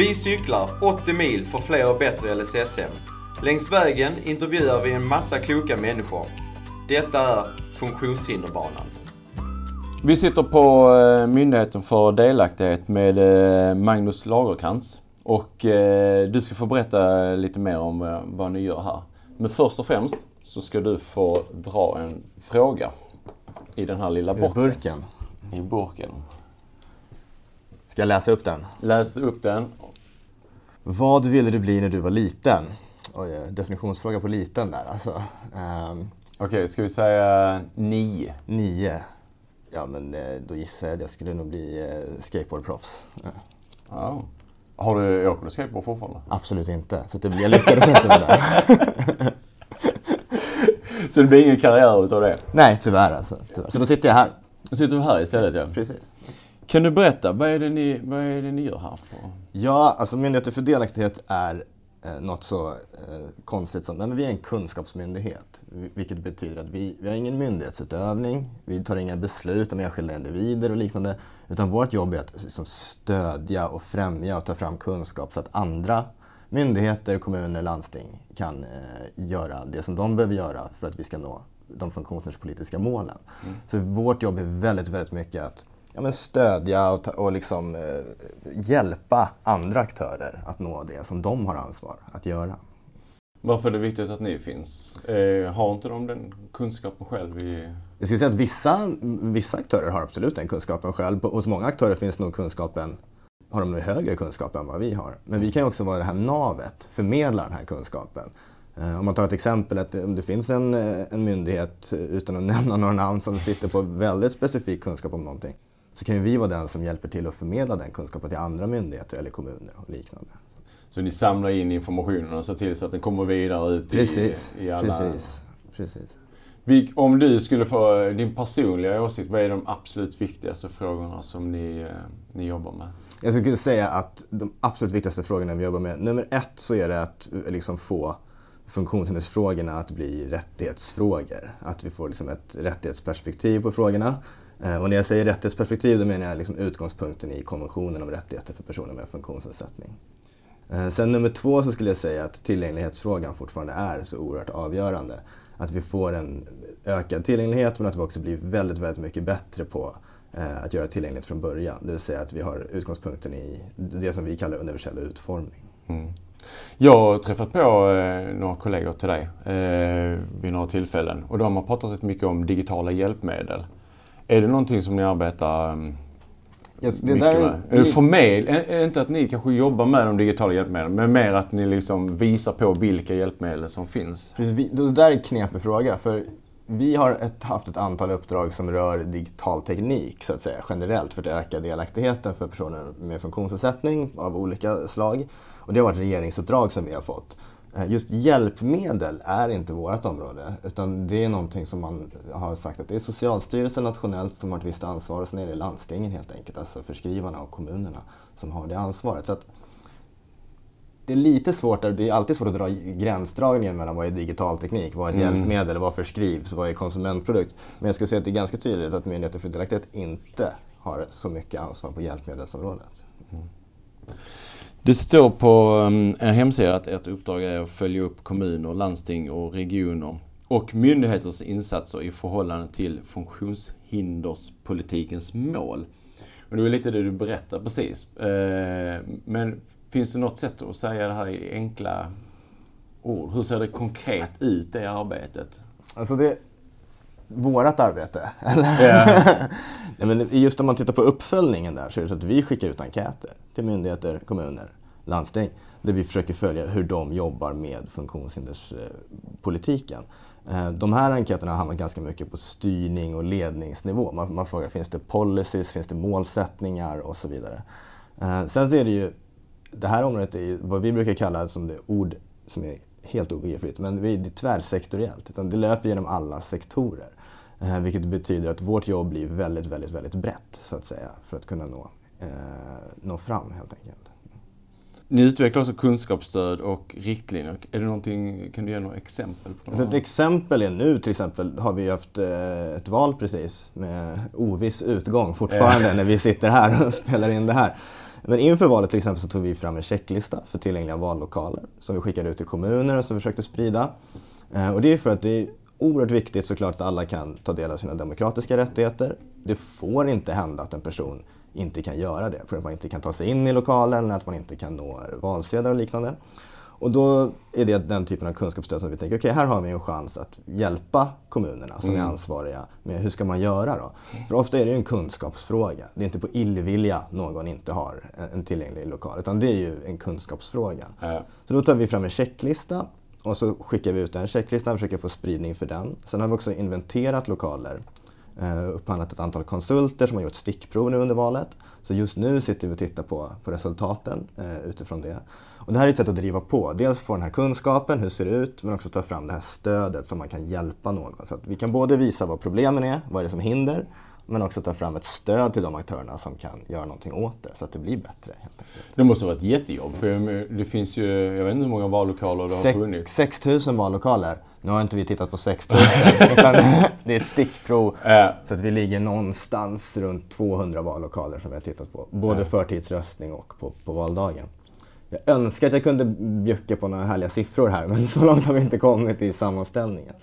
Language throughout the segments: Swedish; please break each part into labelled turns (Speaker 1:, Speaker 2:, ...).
Speaker 1: Vi cyklar 80 mil för fler och bättre LSSM. Längs vägen intervjuar vi en massa kloka människor. Detta är Funktionshinderbanan. Vi sitter på eh, Myndigheten för delaktighet med eh, Magnus Lagerkrans. Och eh, du ska få berätta lite mer om vad ni gör här. Men först och främst så ska du få dra en fråga i den här lilla boxen.
Speaker 2: I burken?
Speaker 1: I burken.
Speaker 2: Ska jag läsa upp den?
Speaker 1: Läs upp den.
Speaker 2: Vad ville du bli när du var liten? Oj, definitionsfråga på liten där alltså. Um,
Speaker 1: Okej, okay, ska vi säga nio?
Speaker 2: Nio. Ja, men eh, då gissar jag att jag skulle nog bli eh, skateboardproffs. Ja.
Speaker 1: ja. Har du, åker du skateboard fortfarande?
Speaker 2: Absolut inte. Så det, jag lyckades inte med det.
Speaker 1: Så det blir ingen karriär utav det?
Speaker 2: Nej, tyvärr alltså. Tyvärr. Så då sitter jag här.
Speaker 1: Då sitter du här istället ja.
Speaker 2: Precis.
Speaker 1: Kan du berätta, vad är det ni, vad är det ni gör här? På?
Speaker 2: Ja, alltså Myndigheten för delaktighet är eh, något så eh, konstigt som, men vi är en kunskapsmyndighet. Vilket betyder att vi, vi har ingen myndighetsutövning, vi tar inga beslut om enskilda individer och liknande. Utan vårt jobb är att liksom, stödja och främja och ta fram kunskap så att andra myndigheter, kommuner, landsting kan eh, göra det som de behöver göra för att vi ska nå de funktionshinderspolitiska målen. Mm. Så vårt jobb är väldigt, väldigt mycket att ja, men stödja och, ta, och liksom, eh, hjälpa andra aktörer att nå det som de har ansvar att göra.
Speaker 1: Varför är det viktigt att ni finns? Eh, har inte de den kunskapen själv? I...
Speaker 2: Jag skulle säga att vissa, vissa aktörer har absolut den kunskapen själv. Hos många aktörer finns nog kunskapen har de högre kunskap än vad vi har. Men vi kan också vara det här navet, förmedla den här kunskapen. Eh, om man tar ett exempel, att om det finns en, eh, en myndighet, utan att nämna några namn, som sitter på väldigt specifik kunskap om någonting så kan ju vi vara den som hjälper till att förmedla den kunskapen till andra myndigheter eller kommuner och liknande.
Speaker 1: Så ni samlar in informationen och ser till så att den kommer vidare ut
Speaker 2: precis,
Speaker 1: i, i alla...
Speaker 2: Precis, precis.
Speaker 1: Om du skulle få din personliga åsikt, vad är de absolut viktigaste frågorna som ni, eh, ni jobbar med?
Speaker 2: Jag skulle säga att de absolut viktigaste frågorna vi jobbar med, nummer ett så är det att eh, liksom få funktionshindersfrågorna att bli rättighetsfrågor. Att vi får liksom ett rättighetsperspektiv på frågorna. Eh, och när jag säger rättighetsperspektiv då menar jag liksom utgångspunkten i konventionen om rättigheter för personer med funktionsnedsättning. Eh, sen nummer två så skulle jag säga att tillgänglighetsfrågan fortfarande är så oerhört avgörande. Att vi får en ökad tillgänglighet men att vi också blir väldigt, väldigt mycket bättre på eh, att göra tillgänglighet från början. Det vill säga att vi har utgångspunkten i det som vi kallar universell utformning. Mm.
Speaker 1: Jag har träffat på eh, några kollegor till dig eh, vid några tillfällen och de har pratat rätt mycket om digitala hjälpmedel. Är det någonting som ni arbetar um, yes, det mycket där, med? Är Förmedl, är, inte att ni kanske jobbar med de digitala hjälpmedlen, men mer att ni liksom visar på vilka hjälpmedel som finns?
Speaker 2: Precis, det där är en knepig fråga. För vi har ett, haft ett antal uppdrag som rör digital teknik så att säga, generellt för att öka delaktigheten för personer med funktionsnedsättning av olika slag. Och det har varit regeringsuppdrag som vi har fått. Eh, just hjälpmedel är inte vårt område utan det är någonting som man har sagt att det är Socialstyrelsen nationellt som har ett visst ansvar och sen är det landstingen helt enkelt, alltså förskrivarna och kommunerna som har det ansvaret. Så det är lite svårt, det är alltid svårt att dra gränsdragningen mellan vad är digital teknik, vad är ett mm. hjälpmedel, vad förskrivs, vad är konsumentprodukt. Men jag skulle säga att det är ganska tydligt att Myndigheten för delaktighet inte har så mycket ansvar på hjälpmedelsområdet. Mm.
Speaker 1: Det står på um, er hemsida att ert uppdrag är att följa upp kommuner, landsting och regioner och myndigheters insatser i förhållande till funktionshinderspolitikens mål. Och det var lite det du berättade precis. Eh, men finns det något sätt att säga det här i enkla ord? Hur ser det konkret ut, det arbetet?
Speaker 2: Alltså det, vårat arbete. Eller? Yeah. ja, men just om man tittar på uppföljningen där så är det så att vi skickar ut enkäter till myndigheter, kommuner, landsting där vi försöker följa hur de jobbar med funktionshinderspolitiken. Eh, de här enkäterna hamnar ganska mycket på styrning och ledningsnivå. Man, man frågar finns det policies, finns det målsättningar och så vidare. Eh, sen så är det ju, det här området är vad vi brukar kalla som det ord som är helt obegripligt, men det är tvärsektoriellt. Utan det löper genom alla sektorer. Eh, vilket betyder att vårt jobb blir väldigt, väldigt, väldigt brett så att säga för att kunna nå, eh, nå fram helt enkelt.
Speaker 1: Ni utvecklar också kunskapsstöd och riktlinjer. Är det någonting, kan du ge några exempel? På
Speaker 2: alltså ett exempel är nu till exempel har vi haft eh, ett val precis med oviss utgång fortfarande när vi sitter här och spelar in det här. Men inför valet till exempel så tog vi fram en checklista för tillgängliga vallokaler som vi skickade ut till kommuner och som vi försökte sprida. Eh, och det är för att det oerhört viktigt såklart att alla kan ta del av sina demokratiska rättigheter. Det får inte hända att en person inte kan göra det, för att man inte kan ta sig in i lokalen eller att man inte kan nå valsedlar och liknande. Och då är det den typen av kunskapsstöd som vi tänker, okej okay, här har vi en chans att hjälpa kommunerna som mm. är ansvariga med hur ska man göra då? För ofta är det ju en kunskapsfråga. Det är inte på illvilja någon inte har en tillgänglig lokal, utan det är ju en kunskapsfråga. Ja. Så då tar vi fram en checklista och så skickar vi ut den checklistan, försöker få spridning för den. Sen har vi också inventerat lokaler, eh, upphandlat ett antal konsulter som har gjort stickprov nu under valet. Så just nu sitter vi och tittar på, på resultaten eh, utifrån det. Och det här är ett sätt att driva på. Dels få den här kunskapen, hur det ser ut, men också ta fram det här stödet som man kan hjälpa någon. Så att vi kan både visa vad problemen är, vad är det som hinder, men också ta fram ett stöd till de aktörerna som kan göra någonting åt det så att det blir bättre.
Speaker 1: Det måste vara ett jättejobb för det finns ju, jag vet inte hur många vallokaler det har Sex, funnits.
Speaker 2: 6000 vallokaler. Nu har inte vi tittat på 6000 utan det är ett stickprov. Äh. Så att vi ligger någonstans runt 200 vallokaler som vi har tittat på. Både äh. förtidsröstning och på, på valdagen. Jag önskar att jag kunde bjucka på några härliga siffror här men så långt har vi inte kommit i sammanställningen.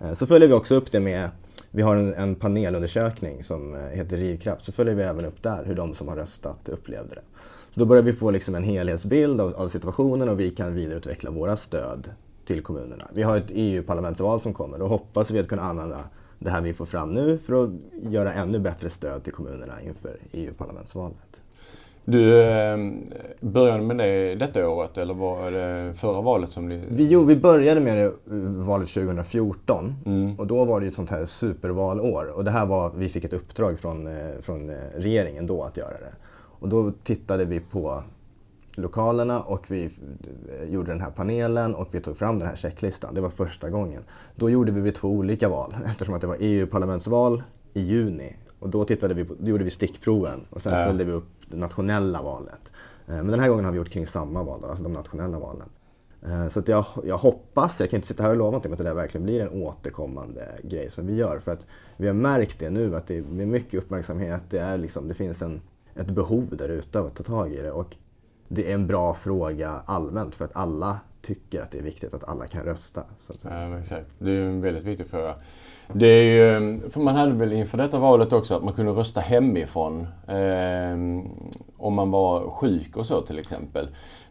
Speaker 2: Eh, så följer vi också upp det med vi har en, en, panelundersökning som eh, heter Rivkraft, så följer vi även upp där hur de som har röstat upplevde det. Så då börjar vi få liksom en helhetsbild av, av situationen och vi kan vidareutveckla våra stöd till kommunerna. Vi har ett EU-parlamentsval som kommer och hoppas vi att kunna använda det här vi får fram nu för att göra ännu bättre stöd till kommunerna inför EU-parlamentsvalet.
Speaker 1: Du eh, började med det detta året eller var det förra valet som ni...
Speaker 2: Vi, jo, vi började med det eh, valet 2014 mm. och då var det ett sånt här supervalår. Och det här var, vi fick ett uppdrag från, eh, från regeringen då att göra det. Och då tittade vi på lokalerna och vi gjorde den här panelen och vi tog fram den här checklistan. Det var första gången. Då gjorde vi två olika val eftersom att det var EU-parlamentsval i juni. Och då, tittade vi på, då gjorde vi stickproven och sen ja. följde vi upp det nationella valet. Eh, men den här gången har vi gjort kring samma val, alltså de nationella valen. Eh, så att jag, jag hoppas, jag kan inte sitta här och lova någonting, men att det där verkligen blir en återkommande grej som vi gör. För att vi har märkt det nu, att det är mycket uppmärksamhet, det, är liksom, det finns en, ett behov där ute av att ta tag i det. Och det är en bra fråga allmänt för att alla tycker att det är viktigt att alla kan rösta. Så att
Speaker 1: säga. Ja, exakt. Det är en väldigt viktig fråga. Det är ju, för man hade väl inför detta valet också att man kunde rösta hemifrån eh, om man var sjuk och så till exempel.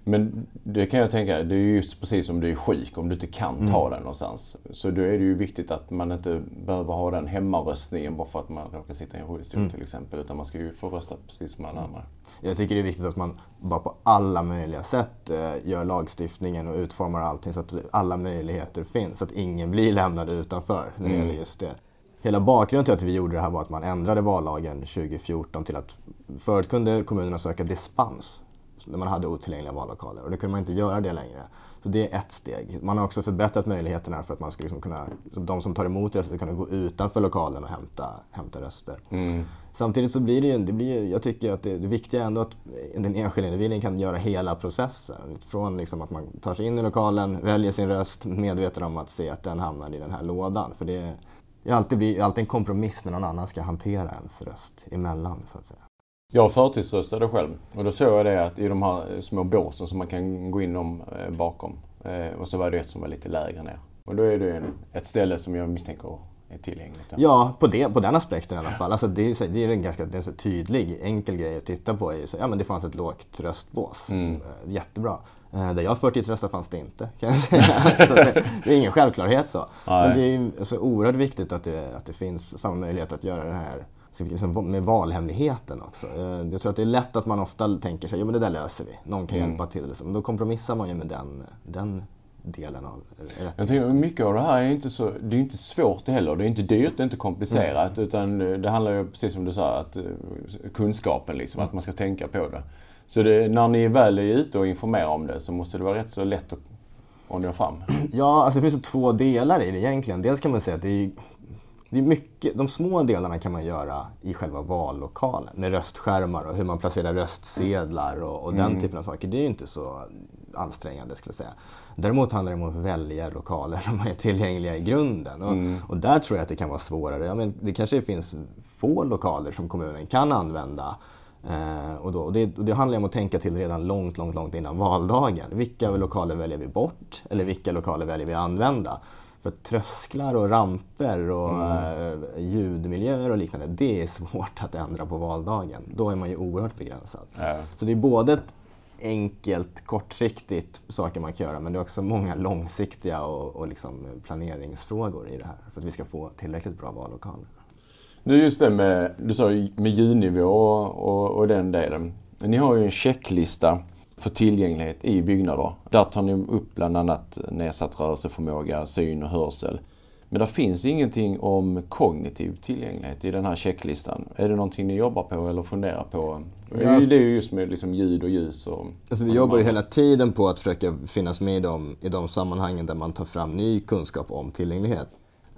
Speaker 1: Men det kan jag tänka, det är just precis som du är sjuk, om du inte kan ta mm. den någonstans. Så då är det ju viktigt att man inte behöver ha den hemmaröstningen bara för att man råkar sitta i en rullstol mm. till exempel. Utan man ska ju få rösta precis som alla andra.
Speaker 2: Jag tycker det är viktigt att man bara på alla möjliga sätt eh, gör lagstiftningen och utformar allting så att alla möjligheter finns. Så att ingen blir lämnad utanför när det mm. gäller just det. Hela bakgrunden till att vi gjorde det här var att man ändrade vallagen 2014 till att förut kunde kommunerna söka dispens när man hade otillgängliga vallokaler och det kunde man inte göra det längre. Så det är ett steg. Man har också förbättrat möjligheterna för att man ska liksom kunna, de som tar emot röster ska kunna gå utanför lokalen och hämta, hämta röster. Mm. Samtidigt så blir det ju, det blir, jag tycker att det, det viktiga är ändå att den enskilda individen kan göra hela processen. Från liksom att man tar sig in i lokalen, väljer sin röst, medveten om att se att den hamnar i den här lådan. För det är alltid, alltid en kompromiss när någon annan ska hantera ens röst emellan så att säga.
Speaker 1: Jag förtidsröstade själv och då såg jag det att i de här små båsen som man kan gå in om eh, bakom. Eh, och så var det ett som var lite lägre ner. Och då är det ett ställe som jag misstänker är tillgängligt.
Speaker 2: Ja, på, det, på den aspekten i alla fall. Alltså det, är, det är en ganska det är en tydlig, enkel grej att titta på. Så, ja, men det fanns ett lågt röstbås. Mm. Eh, jättebra. Där jag förtidsröstade fanns det inte, kan jag säga. det, det, är ingen självklarhet så. Nej. Men det är så oerhört viktigt att det, att det finns samma möjlighet att göra det här liksom med valhemligheten också. Eh, jag tror att det är lätt att man ofta tänker sig, jo men det där löser vi, någon kan mm. hjälpa till. Men då kompromissar man ju med den, den delen av.
Speaker 1: Jag tänker, mycket av det här är inte så, det är inte svårt heller. Det är inte dyrt, det är inte komplicerat. Mm. Utan det handlar ju precis som du sa, att eh, kunskapen liksom, mm. att man ska tänka på det. Så det, när ni väl är ute och informerar om det så måste det vara rätt så lätt att, att nå fram.
Speaker 2: Ja, alltså det finns två delar i det egentligen. Dels kan man säga att det är det är mycket, de små delarna kan man göra i själva vallokalen med röstskärmar och hur man placerar röstsedlar och, och mm. den typen av saker. Det är inte så ansträngande skulle jag säga. Däremot handlar det om att välja lokaler som är tillgängliga i grunden. Och, mm. och där tror jag att det kan vara svårare. Ja, men det kanske finns få lokaler som kommunen kan använda Eh, och, då, och det, och det handlar om att tänka till redan långt, långt, långt innan valdagen. Vilka lokaler väljer vi bort? Eller vilka lokaler väljer vi använda? För trösklar och ramper och mm. eh, ljudmiljöer och liknande, det är svårt att ändra på valdagen. Då är man ju oerhört begränsad. Ja. Så det är både ett enkelt, kortsiktigt saker man kan göra, men det är också många långsiktiga och, och liksom planeringsfrågor i det här för att vi ska få tillräckligt bra vallokaler.
Speaker 1: Nu just det med, du sa med ljudnivå och, och, och den delen. Ni har ju en checklista för tillgänglighet i byggnader. Där tar ni upp bland annat nedsatt rörelseförmåga, syn och hörsel. Men det finns ingenting om kognitiv tillgänglighet i den här checklistan. Är det någonting ni jobbar på eller funderar på? Ja. Det är ju just med liksom ljud och ljus. Och
Speaker 2: alltså vi jobbar ju hela tiden på att försöka finnas med i de, i de sammanhangen där man tar fram ny kunskap om tillgänglighet.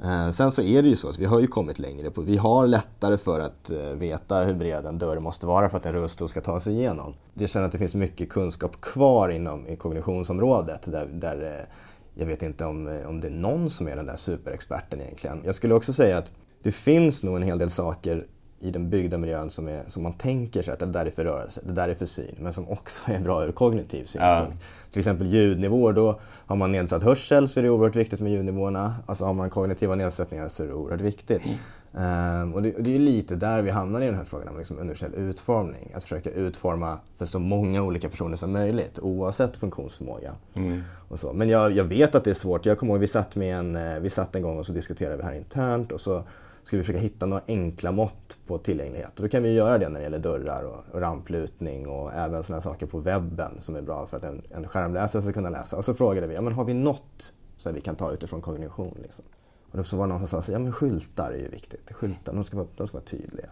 Speaker 2: Eh, sen så är det ju så att vi har ju kommit längre. på Vi har lättare för att eh, veta hur bred en dörr måste vara för att en rullstol ska ta sig igenom. Det känner att det finns mycket kunskap kvar inom i kognitionsområdet där, där eh, jag vet inte om, om det är någon som är den där superexperten egentligen. Jag skulle också säga att det finns nog en hel del saker i den byggda miljön som, är, som man tänker sig att det där är för rörelse, det där är för syn, men som också är bra ur kognitiv synpunkt. Ja. Till exempel ljudnivåer, då har man nedsatt hörsel så är det oerhört viktigt med ljudnivåerna. Alltså har man kognitiva nedsättningar så är det oerhört viktigt. Mm. Um, och det, det, är lite där vi hamnar i den här frågan om liksom universell utformning. Att försöka utforma för så många olika personer som möjligt oavsett funktionsförmåga. Mm. Och så. Men jag, jag, vet att det är svårt. Jag kommer ihåg vi satt, med en, eh, vi satt en gång och så diskuterade vi här internt och så skulle vi försöka hitta några enkla mått på tillgänglighet. Och då kan vi göra det när det gäller dörrar och ramplutning och även sådana saker på webben som är bra för att en, en skärmläsare ska kunna läsa. Och så frågade vi, ja, men har vi något som vi kan ta utifrån kognition? Liksom? Och då så var det någon som sa, ja men skyltar är ju viktigt. Skyltar, de ska vara, de ska vara tydliga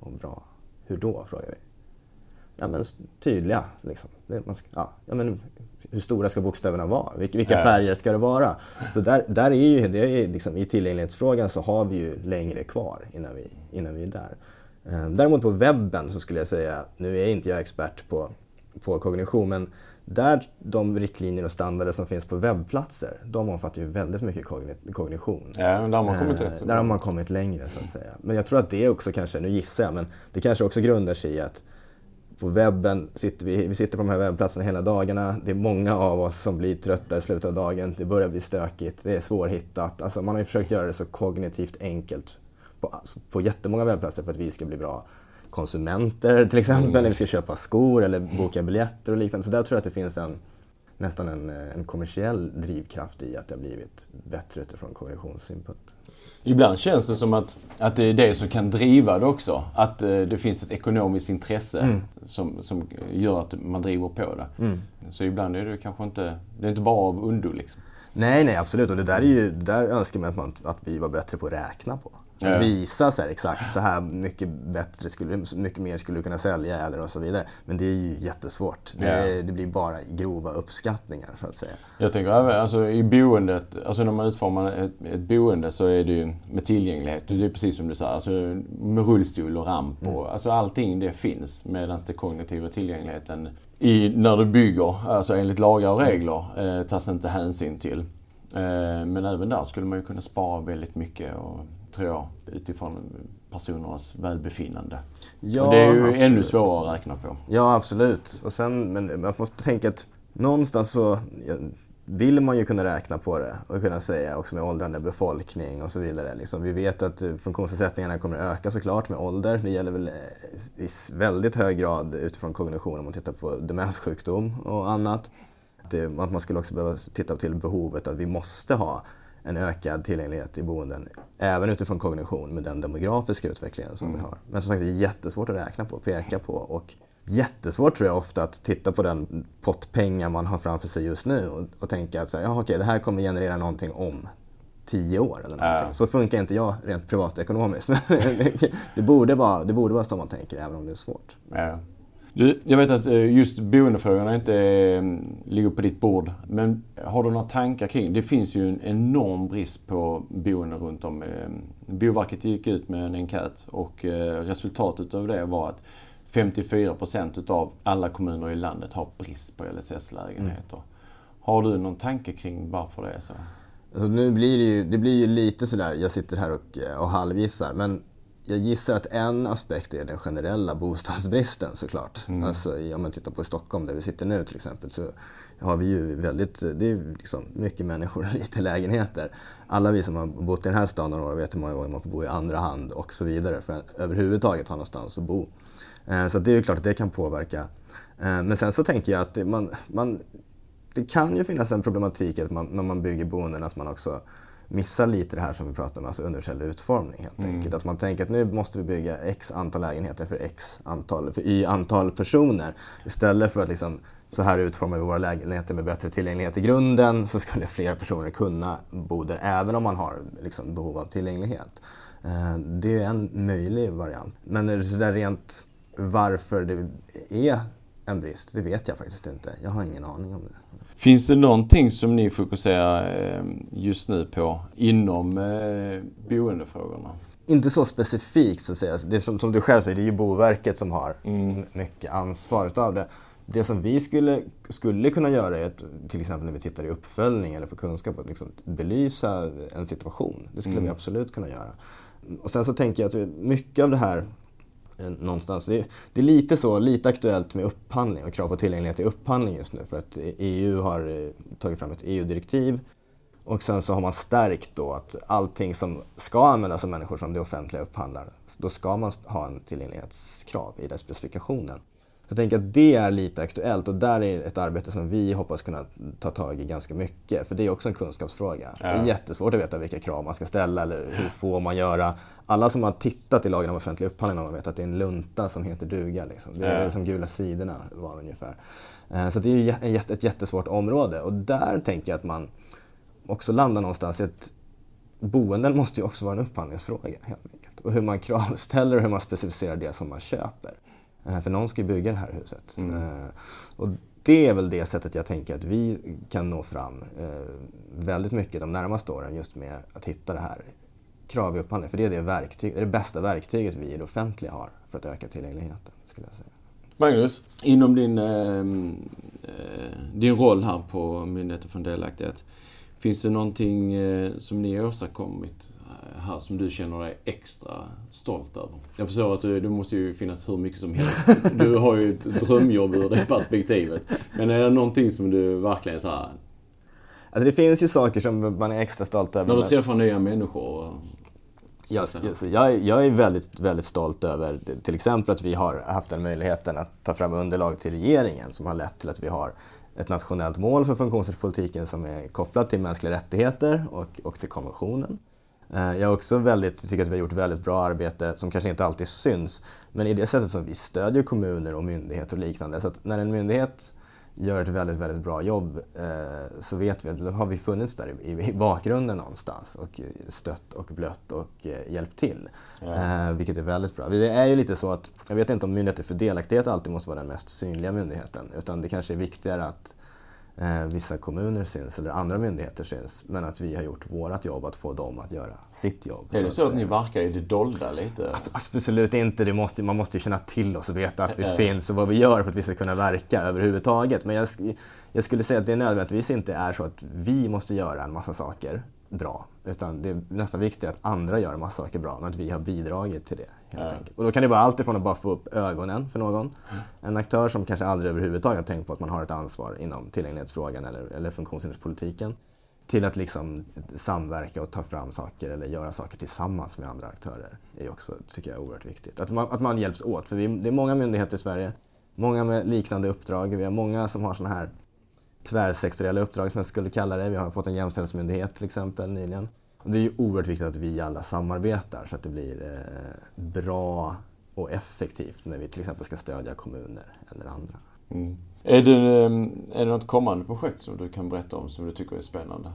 Speaker 2: och bra. Hur då? frågade vi. Ja men tydliga liksom. Det, man ska, ja, ja, men hur stora ska bokstäverna vara? Vilka, vilka färger ska det vara? Så där, där är ju, det är liksom, I tillgänglighetsfrågan så har vi ju längre kvar innan vi, innan vi är där. Ehm, däremot på webben så skulle jag säga, nu är inte jag expert på, på kognition, men där de riktlinjer och standarder som finns på webbplatser, de omfattar ju väldigt mycket kognition.
Speaker 1: Ja, där har man kommit
Speaker 2: rätt. Där har man kommit längre så att säga. Men jag tror att det också kanske, nu gissar jag, men det kanske också grundar sig i att på webben sitter vi, vi sitter på de här webbplatserna hela dagarna. Det är många av oss som blir trötta i slutet av dagen. Det börjar bli stökigt, det är svårhittat. Alltså man har ju försökt göra det så kognitivt enkelt på, på jättemånga webbplatser för att vi ska bli bra konsumenter till exempel, mm. när vi ska köpa skor eller boka biljetter och liknande. Så där tror jag att det finns en, nästan en, en kommersiell drivkraft i att det har blivit bättre utifrån kognitionssynpunkt.
Speaker 1: Ibland känns det som att, att det är det som kan driva det också. Att eh, det finns ett ekonomiskt intresse mm. som, som gör att man driver på det. Mm. Så ibland är det kanske inte, det är inte bara av undo liksom.
Speaker 2: Nej, nej absolut. Och det där, är ju, där önskar man att, man att vi var bättre på att räkna på. Att visa så här, exakt så här mycket, bättre skulle, mycket mer skulle du kunna sälja eller och så vidare. Men det är ju jättesvårt. Det, ja. det blir bara grova uppskattningar så att säga.
Speaker 1: Jag tänker även alltså, i boendet, alltså när man utformar ett, ett boende så är det ju med tillgänglighet. Det är precis som du sa, alltså, med rullstol och ramp och mm. alltså, allting det finns. Medan den kognitiva tillgängligheten i, när du bygger, alltså enligt lagar och regler, eh, tas inte hänsyn till. Eh, men även där skulle man ju kunna spara väldigt mycket. Och, tror jag, utifrån personernas välbefinnande. Ja, och det är ju absolut. ännu svårare att räkna på.
Speaker 2: Ja, absolut. Och sen, men man får tänka att någonstans så vill man ju kunna räkna på det och kunna säga också med åldrande befolkning och så vidare. Liksom, vi vet att funktionsnedsättningarna kommer att öka såklart med ålder. Det gäller väl eh, i väldigt hög grad utifrån kognition om man tittar på demenssjukdom och annat. Att man skulle också behöva titta till behovet att vi måste ha en ökad tillgänglighet i boenden. Även utifrån kognition med den demografiska utvecklingen som mm. vi har. Men som sagt, det är jättesvårt att räkna på, peka på. Och jättesvårt tror jag ofta att titta på den pott pengar man har framför sig just nu och, och tänka att så här, ja, okej, det här kommer generera någonting om tio år eller någonting. Äh. Så funkar inte jag rent privatekonomiskt. det, borde vara, det borde vara så man tänker även om det är svårt.
Speaker 1: Äh. Du, jag vet att eh, just boendefrågorna inte eh, ligger på ditt bord. Men har du några tankar kring? Det finns ju en enorm brist på boenden runt om. Eh, Boverket gick ut med en enkät och resultatet av det var att 54 procent utav alla kommuner i landet har brist på LSS-lägenheter. Mm. Har du någon tanke kring varför det är så?
Speaker 2: Alltså nu blir det ju, det blir ju lite sådär, jag sitter här och, och halvgissar, men jag gissar att en aspekt är den generella bostadsbristen såklart. Mm. Alltså om man tittar på Stockholm där vi sitter nu till exempel så har vi ju väldigt, det är liksom mycket människor och lite lägenheter. Alla vi som har bott i den här staden några år vet hur många gånger man får bo i andra hand och så vidare för att överhuvudtaget ha någonstans att bo. Eh, så det är ju klart att det kan påverka. Eh, men sen så tänker jag att man, man, det kan ju finnas en problematik att man, när man bygger boenden att man också missar lite det här som vi pratade om, alltså universell utformning helt mm. enkelt. Att man tänker att nu måste vi bygga x antal lägenheter för x antal, för y antal personer. Istället för att liksom, så här utformar vi våra lägenheter med bättre tillgänglighet i grunden så skulle fler personer kunna bo där även om man har liksom, behov av tillgänglighet. Eh, det är en möjlig variant. Men där rent varför det är en brist, det vet jag faktiskt inte. Jag har ingen aning om det.
Speaker 1: Finns det någonting som ni fokuserar eh, just nu på inom eh, boendefrågorna?
Speaker 2: Inte så specifikt så att säga. Det som, som du själv säger, det är ju Boverket som har mm. mycket ansvar utav det. Det som vi skulle, skulle kunna göra är att till exempel när vi tittar i uppföljning eller på kunskap, att liksom belysa en situation. Det skulle mm. vi absolut kunna göra. Och sen så tänker jag att mycket av det här Eh, någonstans. Det är, det är, lite så, lite aktuellt med upphandling och krav på tillgänglighet i upphandling just nu för att EU har eh, tagit fram ett EU-direktiv och sen så har man stärkt då att allting som ska användas av människor som det offentliga upphandlar, då ska man ha en tillgänglighetskrav i den specifikationen. Jag tänker att det är lite aktuellt och där är ett arbete som vi hoppas kunna ta tag i ganska mycket. För det är också en kunskapsfråga. Ja. Det är jättesvårt att veta vilka krav man ska ställa eller hur får man göra. Alla som har tittat i lagen om offentlig upphandling har vet att det är en lunta som heter duga. Liksom. Det är ja. som gula sidorna var ungefär. Eh, så det är ett jättesvårt område och där tänker jag att man också landar någonstans i att boenden måste ju också vara en upphandlingsfråga helt enkelt. Och hur man kravställer och hur man specificerar det som man köper. Eh, för någon ska ju bygga det här huset. Mm. Eh, och det är väl det sättet jag tänker att vi kan nå fram eh, väldigt mycket de närmaste åren just med att hitta det här krav i upphandling. För det är det, verktyg, det, är det bästa verktyget vi i det offentliga har för att öka tillgängligheten. Skulle jag säga.
Speaker 1: Magnus, inom din, eh, din roll här på Myndigheten för delaktighet. Finns det någonting som ni har åstadkommit här som du känner dig extra stolt över? Jag förstår att det måste ju finnas hur mycket som helst. Du har ju ett drömjobb ur det perspektivet. Men är det någonting som du verkligen så här...
Speaker 2: Alltså det finns ju saker som man är extra stolt över.
Speaker 1: När du träffar nya människor?
Speaker 2: Jag, jag, jag är väldigt, väldigt stolt över till exempel att vi har haft den möjligheten att ta fram underlag till regeringen som har lett till att vi har ett nationellt mål för funktionsrättspolitiken som är kopplat till mänskliga rättigheter och, och till konventionen. Eh, jag också väldigt, tycker att vi har gjort väldigt bra arbete som kanske inte alltid syns. Men i det sättet som vi stödjer kommuner och myndigheter och liknande. Så att när en myndighet gör ett väldigt, väldigt bra jobb eh, så vet vi att då har vi funnits där i, i bakgrunden någonstans och stött och blött och eh, hjälpt till. Ja. vilket är väldigt bra. Det är ju lite så att, jag vet inte om Myndigheten för delaktighet alltid måste vara den mest synliga myndigheten. Utan det kanske är viktigare att eh, vissa kommuner syns eller andra myndigheter syns. Men att vi har gjort vårt jobb att få dem att göra sitt jobb.
Speaker 1: Är det så att, att ni verkar i det dolda lite?
Speaker 2: Absolut inte. Måste, man måste ju känna till oss och veta att vi äh. finns och vad vi gör för att vi ska kunna verka överhuvudtaget. Men jag, jag skulle säga att det nödvändigtvis inte är så att vi måste göra en massa saker bra. Utan det är nästan viktigare att andra gör en massa saker bra, men att vi har bidragit till det. Helt ja. Och då kan det vara allt ifrån att bara få upp ögonen för någon, en aktör som kanske aldrig överhuvudtaget har tänkt på att man har ett ansvar inom tillgänglighetsfrågan eller, eller funktionshinderspolitiken, till att liksom samverka och ta fram saker eller göra saker tillsammans med andra aktörer är också, tycker jag, oerhört viktigt. Att man, att man hjälps åt, för vi, det är många myndigheter i Sverige, många med liknande uppdrag, vi har många som har sådana här tvärsektoriella uppdrag som jag skulle kalla det. Vi har fått en jämställdhetsmyndighet till exempel nyligen. Och det är ju oerhört viktigt att vi alla samarbetar så att det blir eh, bra och effektivt när vi till exempel ska stödja kommuner eller andra.
Speaker 1: Mm. Är, det, eh, är det något kommande projekt som du kan berätta om som du tycker är spännande?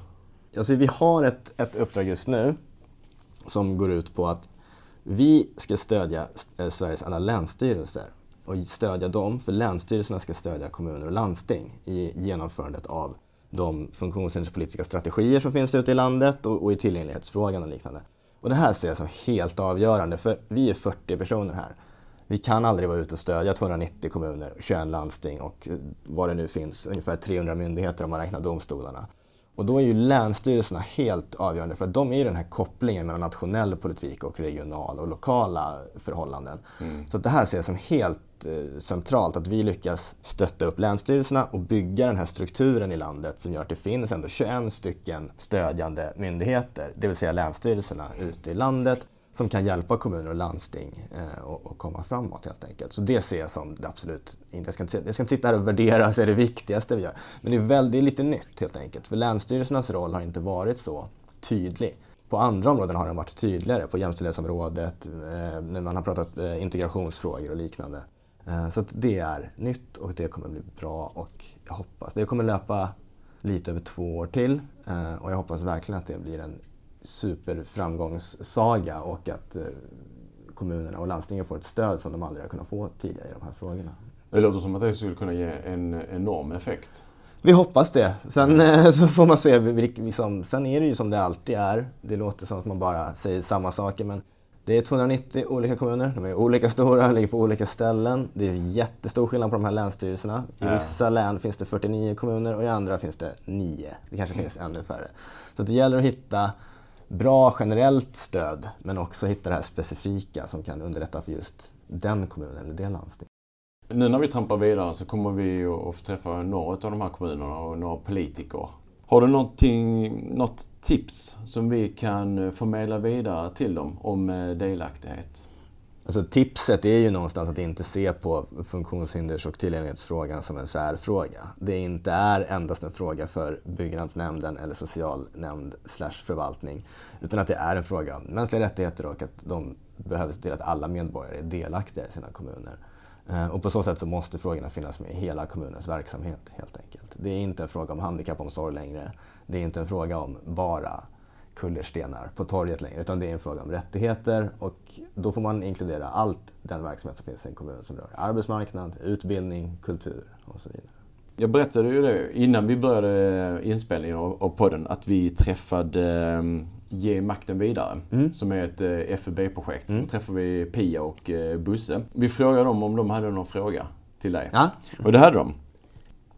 Speaker 2: Alltså, vi har ett, ett uppdrag just nu som går ut på att vi ska stödja eh, Sveriges alla länsstyrelser och stödja dem, för länsstyrelserna ska stödja kommuner och landsting i genomförandet av de funktionshinderspolitiska strategier som finns ute i landet och, och i tillgänglighetsfrågan och liknande. Och det här ser jag som helt avgörande, för vi är 40 personer här. Vi kan aldrig vara ute och stödja 290 kommuner, 21 landsting och vad det nu finns, ungefär 300 myndigheter om man räknar domstolarna. Och då är ju länsstyrelserna helt avgörande för att de är ju den här kopplingen mellan nationell politik och regional och lokala förhållanden. Mm. Så det här ser jag som helt Eh, centralt att vi lyckas stötta upp länsstyrelserna och bygga den här strukturen i landet som gör att det finns ändå 21 stycken stödjande myndigheter, det vill säga länsstyrelserna ute i landet som kan hjälpa kommuner och landsting eh, och, och, komma framåt helt enkelt. Så det ser jag som det absolut inte. Jag ska inte, jag ska inte sitta här och värdera så är det viktigaste vi gör. Men det är, väldigt det är lite nytt helt enkelt. För länsstyrelsernas roll har inte varit så tydlig. På andra områden har den varit tydligare. På jämställdhetsområdet, eh, när man har pratat eh, integrationsfrågor och liknande. Eh, så det är nytt och det kommer bli bra och jag hoppas. Det kommer löpa lite över två år till eh, och jag hoppas verkligen att det blir en superframgångssaga och att eh, kommunerna och landstingen får ett stöd som de aldrig har kunnat få tidigare i de här frågorna.
Speaker 1: Det låter som att det skulle kunna ge en enorm effekt.
Speaker 2: Vi hoppas det. Sen mm. så får man se. Liksom, sen är det ju som det alltid är. Det låter som att man bara säger samma saker men det är 290 olika kommuner. De är olika stora, ligger på olika ställen. Det är jättestor skillnad på de här länsstyrelserna. I ja. vissa län finns det 49 kommuner och i andra finns det 9. Det kanske finns ännu färre. Så det gäller att hitta bra generellt stöd men också hitta det här specifika som kan underlätta för just den kommunen eller det landstinget.
Speaker 1: Nu när vi trampar vidare så kommer vi att få träffa några av de här kommunerna och några politiker. Har du något tips som vi kan eh, förmedla vidare till dem om eh, delaktighet?
Speaker 2: Alltså tipset är ju någonstans att inte se på funktionshinders och tillgänglighetsfrågan som en särfråga. Det inte är endast en fråga för byggnadsnämnden eller socialnämnd slash förvaltning. Utan att det är en fråga om mänskliga rättigheter och att de behöver se till att alla medborgare är delaktiga i sina kommuner. Eh, och på så sätt så måste frågorna finnas med i hela kommunens verksamhet helt enkelt. Det är inte en fråga om handikappomsorg längre. Det är inte en fråga om bara kullerstenar på torget längre, utan det är en fråga om rättigheter och då får man inkludera allt den verksamhet som finns i en kommun som rör arbetsmarknad, utbildning, kultur och så vidare.
Speaker 1: Jag berättade ju det innan vi började inspelningen av podden att vi träffade ehm, Ge makten vidare mm. som är ett eh, FUB-projekt. Mm. Då träffade vi Pia och eh, Busse. Vi frågade dem om de hade någon fråga till dig.
Speaker 2: Ja.
Speaker 1: Och det hade de.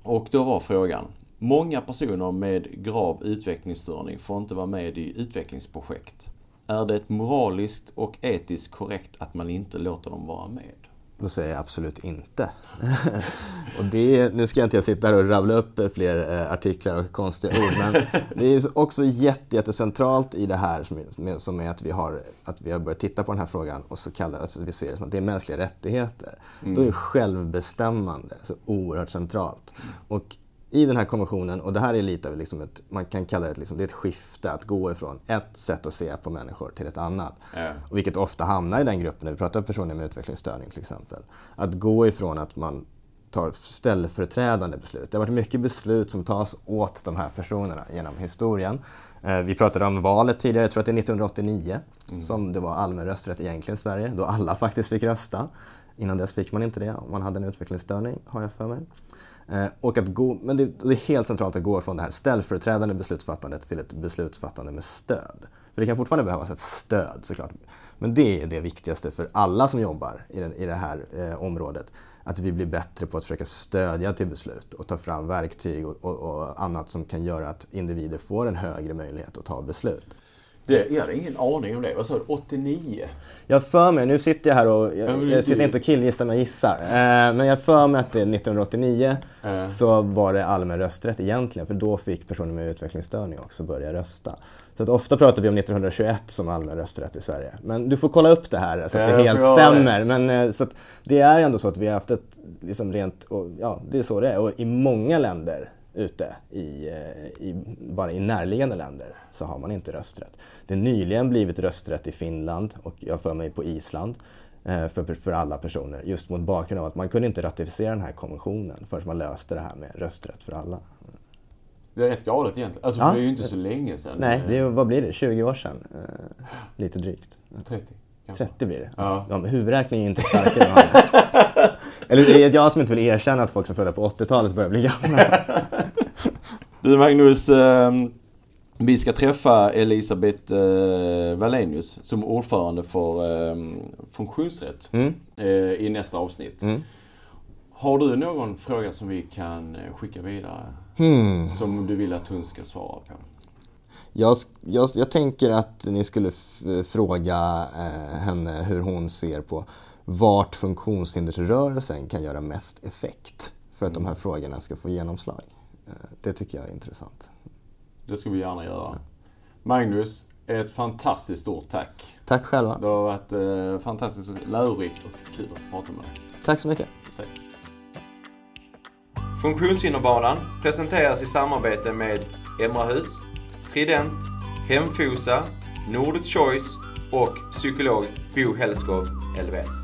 Speaker 1: Och då var frågan, Många personer med grav utvecklingsstörning får inte vara med i utvecklingsprojekt. Är det moraliskt och etiskt korrekt att man inte låter dem vara med?
Speaker 2: Då säger jag absolut inte. och det, nu ska jag inte sitta här och rabbla upp fler eh, artiklar och konstiga ord, men det är också jättecentralt i det här som, som är att vi, har, att vi har börjat titta på den här frågan och så kallar alltså vi ser det som att det är mänskliga rättigheter. Mm. Då är självbestämmande så oerhört centralt. Och i den här konventionen, och det här är lite av liksom ett, man kan kalla det, liksom, det är ett skifte, att gå ifrån ett sätt att se på människor till ett annat.
Speaker 1: Ja.
Speaker 2: Och vilket ofta hamnar i den gruppen när vi pratar om personer med utvecklingsstörning till exempel. Att gå ifrån att man tar ställföreträdande beslut. Det har varit mycket beslut som tas åt de här personerna genom historien. Eh, vi pratade om valet tidigare, jag tror att det är 1989 mm. som det var allmän rösträtt egentligen i Sverige, då alla faktiskt fick rösta. Innan dess fick man inte det om man hade en utvecklingsstörning, har jag för mig. Eh, och att gå, men det, det, är helt centralt att gå från det här ställföreträdande beslutsfattandet till ett beslutsfattande med stöd. För det kan fortfarande behövas ett stöd såklart. Men det är det viktigaste för alla som jobbar i, den, i det här eh, området. Att vi blir bättre på att försöka stödja till beslut och ta fram verktyg och, och, och annat som kan göra att individer får en högre möjlighet att ta beslut.
Speaker 1: Det, jag hade ingen aning om det. Vad sa du? 89?
Speaker 2: Jag för mig, nu sitter jag här och jag, jag sitter inte och killgissar men gissar. Eh, men jag för mig att det 1989 äh. så var det allmän rösträtt egentligen. För då fick personer med utvecklingsstörning också börja rösta. Så att ofta pratar vi om 1921 som allmän rösträtt i Sverige. Men du får kolla upp det här så att ja, det helt stämmer. Men, eh, så det är ändå så att vi har haft ett liksom rent, och, ja det är så det är. Och i många länder ute i, eh, i, bara i närliggande länder så har man inte rösträtt. Det har nyligen blivit rösträtt i Finland och jag för mig på Island eh, för, för alla personer. Just mot bakgrund av att man kunde inte ratificera den här konventionen förrän man löste det här med rösträtt för alla.
Speaker 1: Det är rätt galet egentligen. Alltså, ja. det är ju inte så länge sedan.
Speaker 2: Nej, det är, vad blir det? 20 år sedan? Eh, lite drygt.
Speaker 1: 30.
Speaker 2: Kanske. 30 blir det.
Speaker 1: Ja.
Speaker 2: Ja, huvudräkning är inte starkare. Eller det är jag som inte vill erkänna att folk som födda på 80-talet börjar bli gamla.
Speaker 1: du Magnus, eh, vi ska träffa Elisabeth eh, Wallenius som ordförande för eh, funktionsrätt
Speaker 2: mm.
Speaker 1: eh, i nästa avsnitt.
Speaker 2: Mm.
Speaker 1: Har du någon fråga som vi kan eh, skicka vidare?
Speaker 2: Hmm.
Speaker 1: Som du vill att hon ska svara på?
Speaker 2: Jag, jag, jag tänker att ni skulle fråga eh, henne hur hon ser på vart funktionshindersrörelsen kan göra mest effekt för att de här frågorna ska få genomslag. Eh, det tycker jag är intressant.
Speaker 1: Det ska vi gärna göra. Magnus, ett fantastiskt stort tack.
Speaker 2: Tack själva.
Speaker 1: Det har varit eh, fantastiskt lärorikt och kul att prata med dig.
Speaker 2: Tack så mycket.
Speaker 1: Tack.
Speaker 3: Funktionshinderbanan presenteras i samarbete med Emrahus, Trident, Hemfosa, Nordic Choice och psykolog Bo Hellskov, LVM.